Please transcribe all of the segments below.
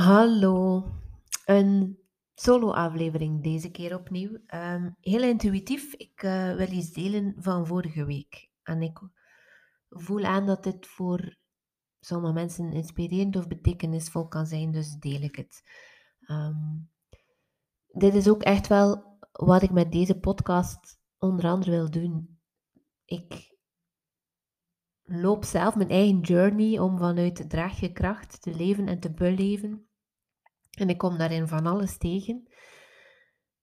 Hallo, een solo-aflevering deze keer opnieuw. Ehm, heel intuïtief, ik eh, wil iets delen van vorige week. En ik voel aan dat dit voor sommige mensen inspirerend of betekenisvol kan zijn, dus deel ik het. Ehm, dit is ook echt wel wat ik met deze podcast onder andere wil doen. Ik loop zelf mijn eigen journey om vanuit draagjekracht te leven en te beleven. En ik kom daarin van alles tegen.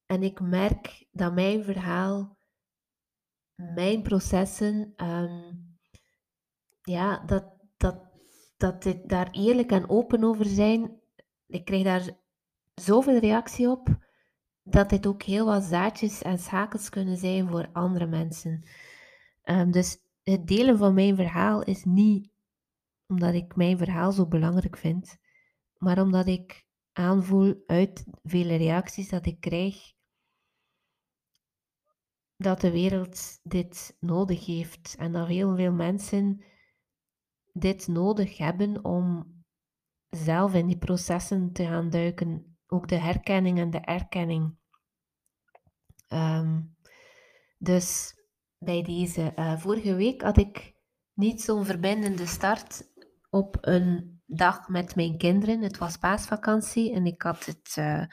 En ik merk dat mijn verhaal, mijn processen, ehm, ja, dat, dat, dat ik daar eerlijk en open over zijn. Ik krijg daar zoveel reactie op, dat dit ook heel wat zaadjes en schakels kunnen zijn voor andere mensen. Um, dus het delen van mijn verhaal is niet omdat ik mijn verhaal zo belangrijk vind, maar omdat ik aanvoel uit vele reacties dat ik krijg, dat de wereld dit nodig heeft en dat heel veel mensen dit nodig hebben om zelf in die processen te gaan duiken. Ook de herkenning en de erkenning. Um, dus bij deze. Uh, vorige week had ik niet zo'n verbindende start op een dag met mijn kinderen. Het was paasvakantie en ik had het uh,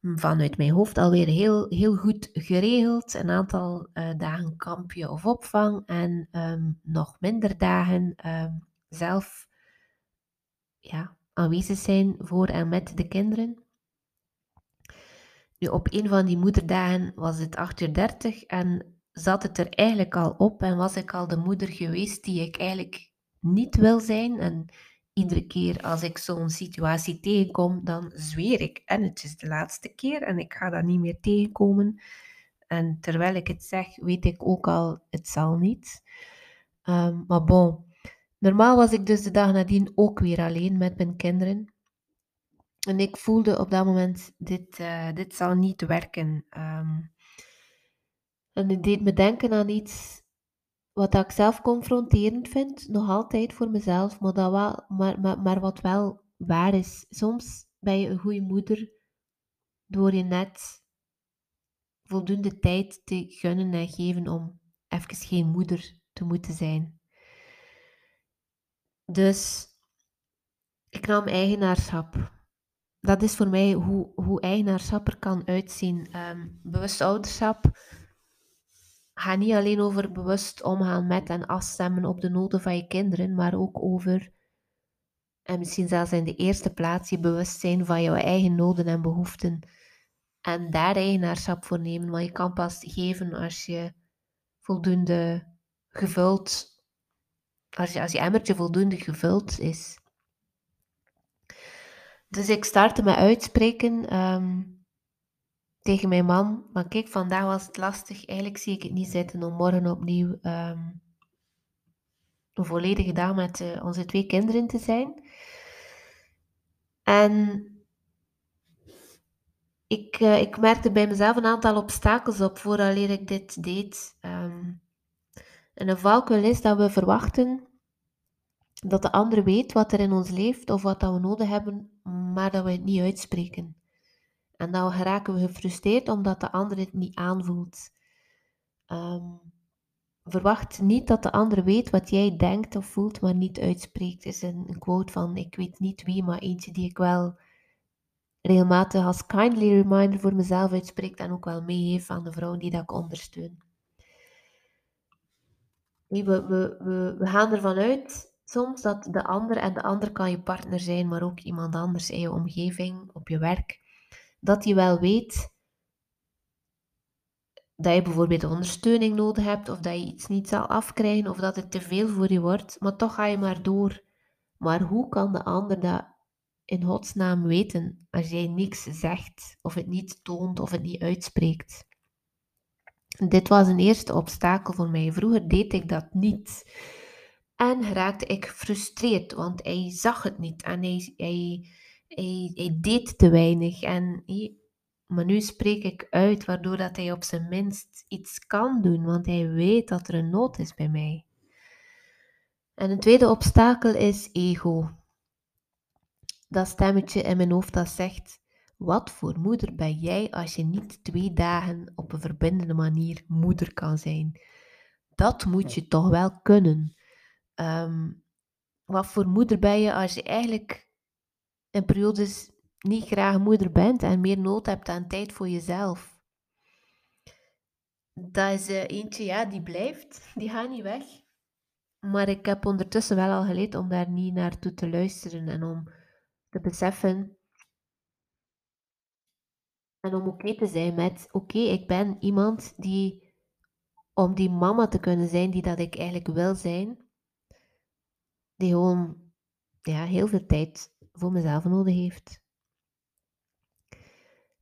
vanuit mijn hoofd alweer heel, heel goed geregeld. Een aantal uh, dagen kampje of opvang en um, nog minder dagen um, zelf ja, aanwezig zijn voor en met de kinderen. Nu, op een van die moederdagen was het 8 uur 30 en zat het er eigenlijk al op en was ik al de moeder geweest die ik eigenlijk niet wil zijn. En iedere keer als ik zo'n situatie tegenkom, dan zweer ik. En het is de laatste keer en ik ga dat niet meer tegenkomen. En terwijl ik het zeg, weet ik ook al, het zal niet. Um, maar bon, normaal was ik dus de dag nadien ook weer alleen met mijn kinderen. En ik voelde op dat moment, dit, uh, dit zal niet werken. Um, en het deed me denken aan iets wat ik zelf confronterend vind, nog altijd voor mezelf, maar, dat wel, maar, maar, maar wat wel waar is. Soms ben je een goede moeder door je net voldoende tijd te gunnen en geven om even geen moeder te moeten zijn. Dus ik nam eigenaarschap. Dat is voor mij hoe, hoe eigenaarschap er kan uitzien. Um, bewust ouderschap gaat niet alleen over bewust omgaan met en afstemmen op de noden van je kinderen, maar ook over, en misschien zelfs in de eerste plaats, je bewustzijn van jouw eigen noden en behoeften. En daar eigenaarschap voor nemen, want je kan pas geven als je voldoende gevuld, als je, als je emmertje voldoende gevuld is. Dus ik startte met uitspreken. Um, tegen mijn man, maar kijk, vandaag was het lastig. Eigenlijk zie ik het niet zitten om morgen opnieuw um, een volledige dag met uh, onze twee kinderen te zijn. En ik, uh, ik merkte bij mezelf een aantal obstakels op voordat ik dit deed. Um, en een valkuil is dat we verwachten dat de ander weet wat er in ons leeft of wat dat we nodig hebben, maar dat we het niet uitspreken. En dan geraken we gefrustreerd omdat de ander het niet aanvoelt. Um, verwacht niet dat de ander weet wat jij denkt of voelt, maar niet uitspreekt. is een, een, quote van, ik weet niet wie, maar eentje die ik wel regelmatig als kindly reminder voor mezelf uitspreek en ook wel meegeef aan de vrouwen die dat ik ondersteun. We, we, we, we gaan ervan uit soms dat de ander, en de ander kan je partner zijn, maar ook iemand anders in je omgeving, op je werk, dat je wel weet dat je bijvoorbeeld ondersteuning nodig hebt, of dat je iets niet zal afkrijgen, of dat het te veel voor je wordt, maar toch ga je maar door. Maar hoe kan de ander dat in godsnaam weten als jij niks zegt, of het niet toont, of het niet uitspreekt? Dit was een eerste obstakel voor mij. Vroeger deed ik dat niet. En raakte ik gefrustreerd, want hij zag het niet en hij, hij hij, deed te weinig. En hij, maar nu spreek ik uit, waardoor dat hij op zijn minst iets kan doen, want hij weet dat er een nood is bij mij. En een tweede obstakel is ego. dat stemmetje in mijn hoofd dat zegt: Wat voor moeder ben jij als je niet twee dagen op een verbindende manier moeder kan zijn? Dat moet je toch wel kunnen. Ehm, wat voor moeder ben je als je eigenlijk in periodes niet graag moeder bent en meer nood hebt aan tijd voor jezelf? Dat is uh, eentje, ja, die blijft. Die gaat niet weg. Maar ik heb ondertussen wel al geleerd om daar niet naartoe te luisteren en om te beseffen en om oké te zijn met, oké, ik ben iemand die, om die mama te kunnen zijn die dat ik eigenlijk wil zijn, die gewoon ja, heel veel tijd voor mezelf nodig heeft.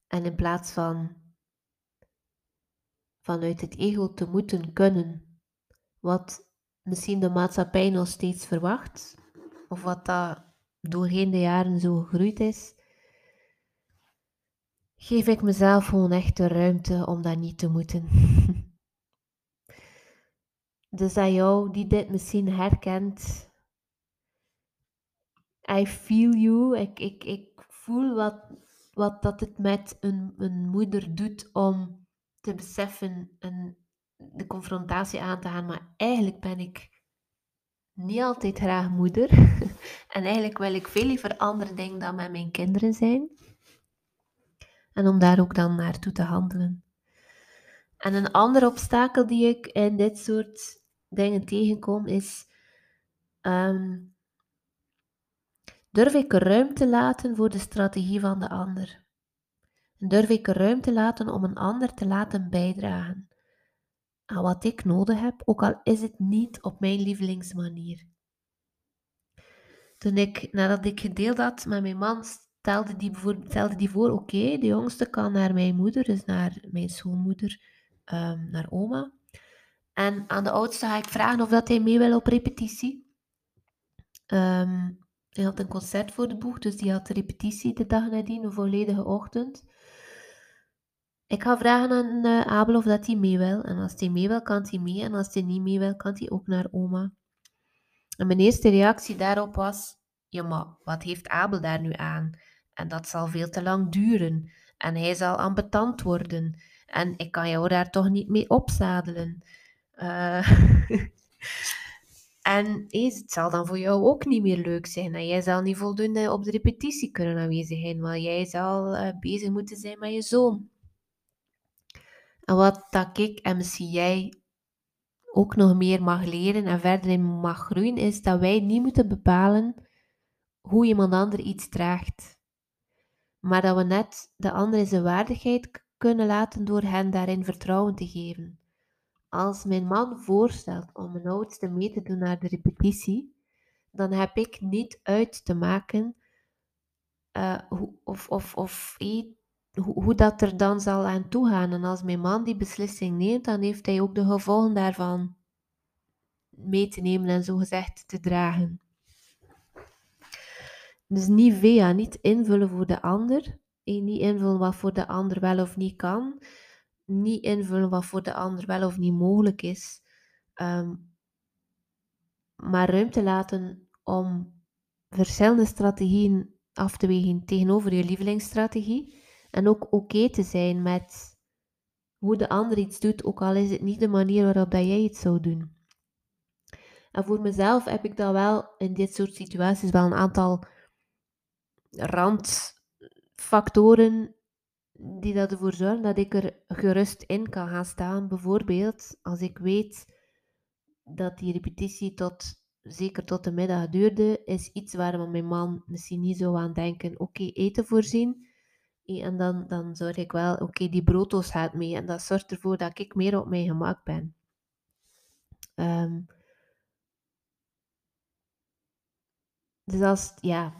En in plaats van vanuit het ego te moeten kunnen, wat misschien de maatschappij nog steeds verwacht, of wat dat doorheen de jaren zo gegroeid is, geef ik mezelf gewoon echt de ruimte om dat niet te moeten. dus aan jou die dit misschien herkent, I feel you. Ik, ik, ik voel wat, wat dat het met een, een moeder doet om te beseffen en de confrontatie aan te gaan. Maar eigenlijk ben ik niet altijd graag moeder. en eigenlijk wil ik veel liever andere dingen dan met mijn kinderen zijn. En om daar ook dan naartoe te handelen. En een ander obstakel die ik in dit soort dingen tegenkom is. Ehm, durf ik ruimte laten voor de strategie van de ander? durf ik ruimte laten om een ander te laten bijdragen aan wat ik nodig heb, ook al is het niet op mijn lievelingsmanier. Toen ik, nadat ik gedeeld had met mijn man, stelde die, stelde die voor, oké, de jongste kan naar mijn moeder, dus naar mijn schoonmoeder, um, naar oma. En aan de oudste ga ik vragen of dat hij mee wil op repetitie. Um, hij had een concert voor de boeg, dus die had repetitie de dag nadien, een volledige ochtend. Ik ga vragen aan uh, Abel of dat hij mee wil. En als hij mee wil, kan hij mee. En als hij niet mee wil, kan hij ook naar oma. En mijn eerste reactie daarop was: Ja, maar wat heeft Abel daar nu aan? En dat zal veel te lang duren. En hij zal ambetant worden. En ik kan jou daar toch niet mee opzadelen. Uh, en het zal dan voor jou ook niet meer leuk zijn. En jij zal niet voldoende op de repetitie kunnen aanwezig zijn. Want jij zal uh, bezig moeten zijn met je zoon. En wat dat ik en misschien jij ook nog meer mag leren en verder in mag groeien, is dat wij niet moeten bepalen hoe iemand ander iets draagt. Maar dat we net de ander zijn waardigheid kunnen laten door hen daarin vertrouwen te geven. Als mijn man voorstelt om mijn oudste mee te doen naar de repetitie, dan heb ik niet uit te maken uh, of, of, of hoe, hoe dat er dan zal aan toegaan. En als mijn man die beslissing neemt, dan heeft hij ook de gevolgen daarvan mee te nemen en zo gezegd te dragen. Dus niet via, niet invullen voor de ander. Niet invullen wat voor de ander wel of niet kan. Niet invullen wat voor de ander wel of niet mogelijk is. Ehm, maar ruimte laten om verschillende strategieën af te wegen tegenover je lievelingsstrategie. En ook oké te zijn met hoe de ander iets doet, ook al is het niet de manier waarop dat jij het zou doen. En voor mezelf heb ik dan wel in dit soort situaties wel een aantal randfactoren die dat ervoor zorgen dat ik er gerust in kan gaan staan. Bijvoorbeeld als ik weet dat die repetitie tot, zeker tot de middag duurde, is iets waar mijn man misschien niet zou aan denken. Oké, eten voorzien en dan, dan zorg ik wel, oké, die brooddoos gaat mee. En dat zorgt ervoor dat ik meer op mijn gemak ben. Um, dus als, ja,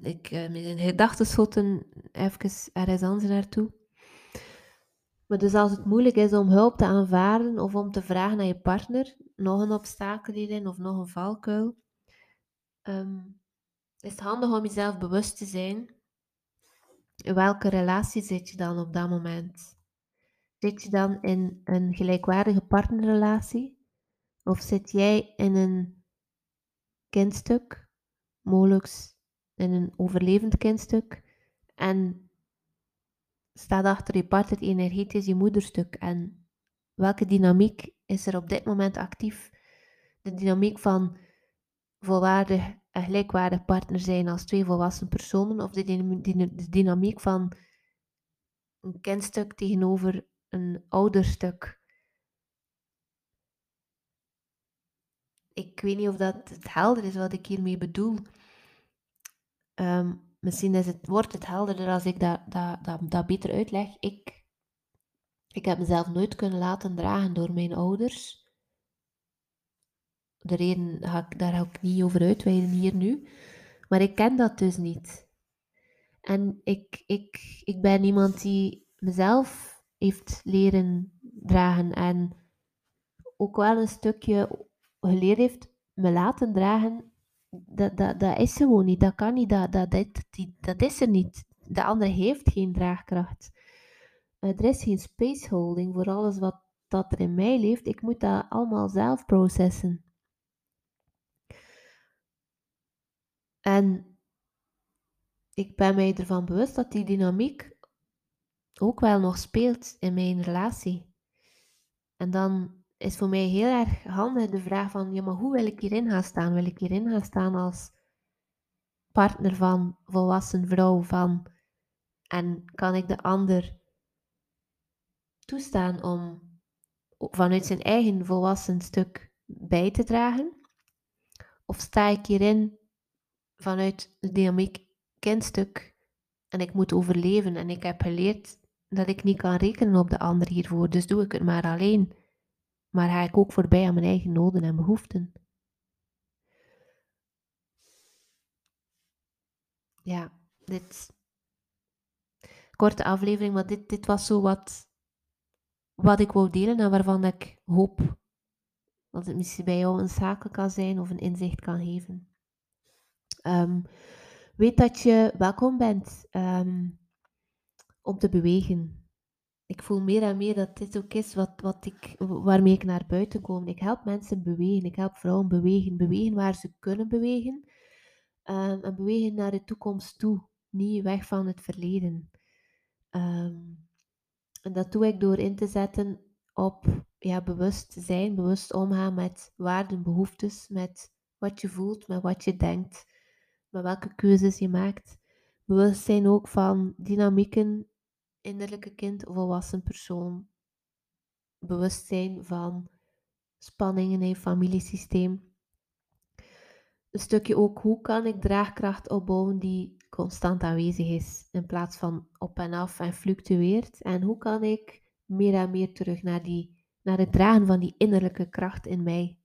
ik, uh, mijn gedachten schoten even ergens anders naartoe. Maar dus als het moeilijk is om hulp te aanvaarden of om te vragen aan je partner, nog een obstakel hierin of nog een valkuil, um, is het handig om jezelf bewust te zijn in welke relatie zit je dan op dat moment? Zit je dan in een gelijkwaardige partnerrelatie? Of zit jij in een kindstuk? Mogelijk in een overlevend kindstuk. En staat achter je partner energetisch je moederstuk. En welke dynamiek is er op dit moment actief? De dynamiek van volwaardig en gelijkwaardig partner zijn als twee volwassen personen, of de, dynamiek van een kindstuk tegenover een ouderstuk. Ik weet niet of dat het helder is wat ik hiermee bedoel. Um, misschien is het, wordt het helderder als ik dat, dat, dat, dat beter uitleg. Ik, ik heb mezelf nooit kunnen laten dragen door mijn ouders. De reden, ga ik, daar ga ik niet over uitweiden hier nu. Maar ik ken dat dus niet. En ik, ik, ik ben iemand die mezelf heeft leren dragen en ook wel een stukje geleerd heeft me laten dragen dat, dat, dat is gewoon niet. Dat kan niet. Dat, dat, dat, dat is er niet. De andere heeft geen draagkracht. er is geen spaceholding voor alles wat dat er in mij leeft. Ik moet dat allemaal zelf processen. En ik ben mij ervan bewust dat die dynamiek ook wel nog speelt in mijn relatie. En dan is voor mij heel erg handig de vraag van, ja, maar hoe wil ik hierin gaan staan? Wil ik hierin gaan staan als partner van, volwassen vrouw van, en kan ik de ander toestaan om vanuit zijn eigen volwassen stuk bij te dragen? Of sta ik hierin vanuit de dynamiek kindstuk en ik moet overleven en ik heb geleerd dat ik niet kan rekenen op de ander hiervoor, dus doe ik het maar alleen maar ga ik ook voorbij aan mijn eigen noden en behoeften. Ja, dit. Korte aflevering, maar dit, dit was zo wat, wat ik wou delen en waarvan ik hoop dat het misschien bij jou een zaken kan zijn of een inzicht kan geven. Um, weet dat je welkom bent um, om te bewegen ik voel meer en meer dat dit ook is wat, wat ik, waarmee ik naar buiten kom. Ik help mensen bewegen. Ik help vrouwen bewegen. Bewegen waar ze kunnen bewegen. Um, en bewegen naar de toekomst toe. Niet weg van het verleden. Ehm, en dat doe ik door in te zetten op ja, bewust zijn, bewust omgaan met waarden, behoeftes, met wat je voelt, met wat je denkt, met welke keuzes je maakt. Bewust zijn ook van dynamieken innerlijke kind of volwassen persoon bewustzijn van spanningen in je familiesysteem. Een stukje ook hoe kan ik draagkracht opbouwen die constant aanwezig is in plaats van op en af en fluctueert. En hoe kan ik meer en meer terug naar, die, naar het dragen van die innerlijke kracht in mij.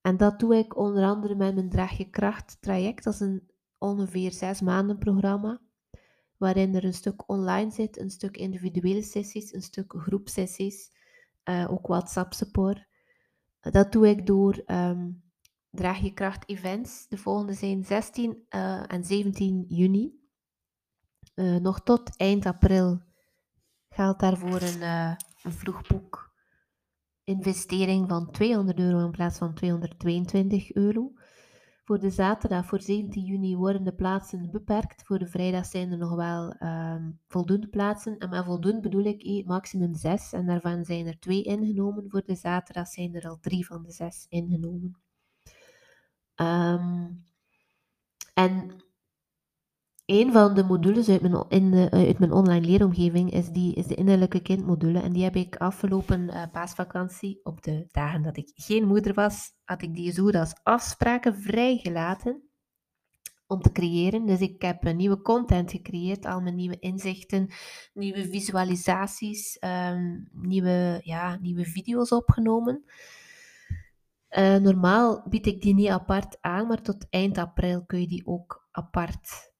En dat doe ik onder andere met mijn Draag je Kracht traject. Dat is een ongeveer zes maanden programma waarin er een stuk online zit, een stuk individuele sessies, een stuk groepsessies, uh, ook WhatsApp support. Dat doe ik door um, Draag je Kracht events. De volgende zijn 16 uh, eh, en 17 juni. Uh, nog tot eind april geldt daarvoor een, een vroegboek investering van 200 euro in plaats van 222 euro. Voor de zaterdag, voor 17 juni, worden de plaatsen beperkt. Voor de vrijdag zijn er nog wel um, voldoende plaatsen. En met voldoende bedoel ik maximum 6. En daarvan zijn er twee ingenomen. Voor de zaterdag zijn er al drie van de zes ingenomen. Um, en een van de modules uit mijn, in de, uit mijn online leeromgeving is, die, is de innerlijke kindmodule. En die heb ik afgelopen uh, paasvakantie, op de dagen dat ik geen moeder was, had ik die zo als afspraken vrijgelaten om te creëren. Dus ik heb een nieuwe content gecreëerd, al mijn nieuwe inzichten, nieuwe visualisaties, um, nieuwe, ja, nieuwe video's opgenomen. Normaal bied ik die niet apart aan, maar tot eind april kun je die ook apart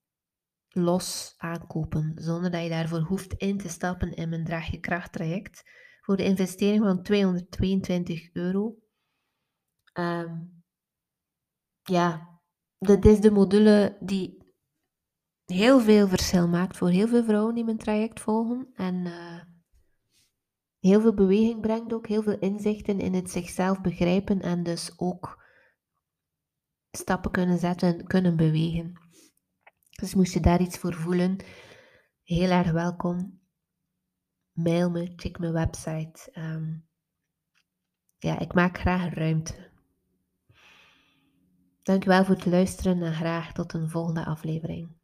los aankopen, zonder dat je daarvoor hoeft in te stappen in mijn Draag je Kracht traject. Voor de investering van 222 euro. Um, ja, dat is de module die heel veel verschil maakt voor heel veel vrouwen die mijn traject volgen. En uh, heel veel beweging brengt ook, heel veel inzichten in het zichzelf begrijpen en dus ook stappen kunnen zetten, kunnen bewegen. Dus moest je daar iets voor voelen, heel erg welkom. Mail me, check mijn website. Ehm, ja, ik maak graag ruimte. Dankjewel voor het luisteren en graag tot een volgende aflevering.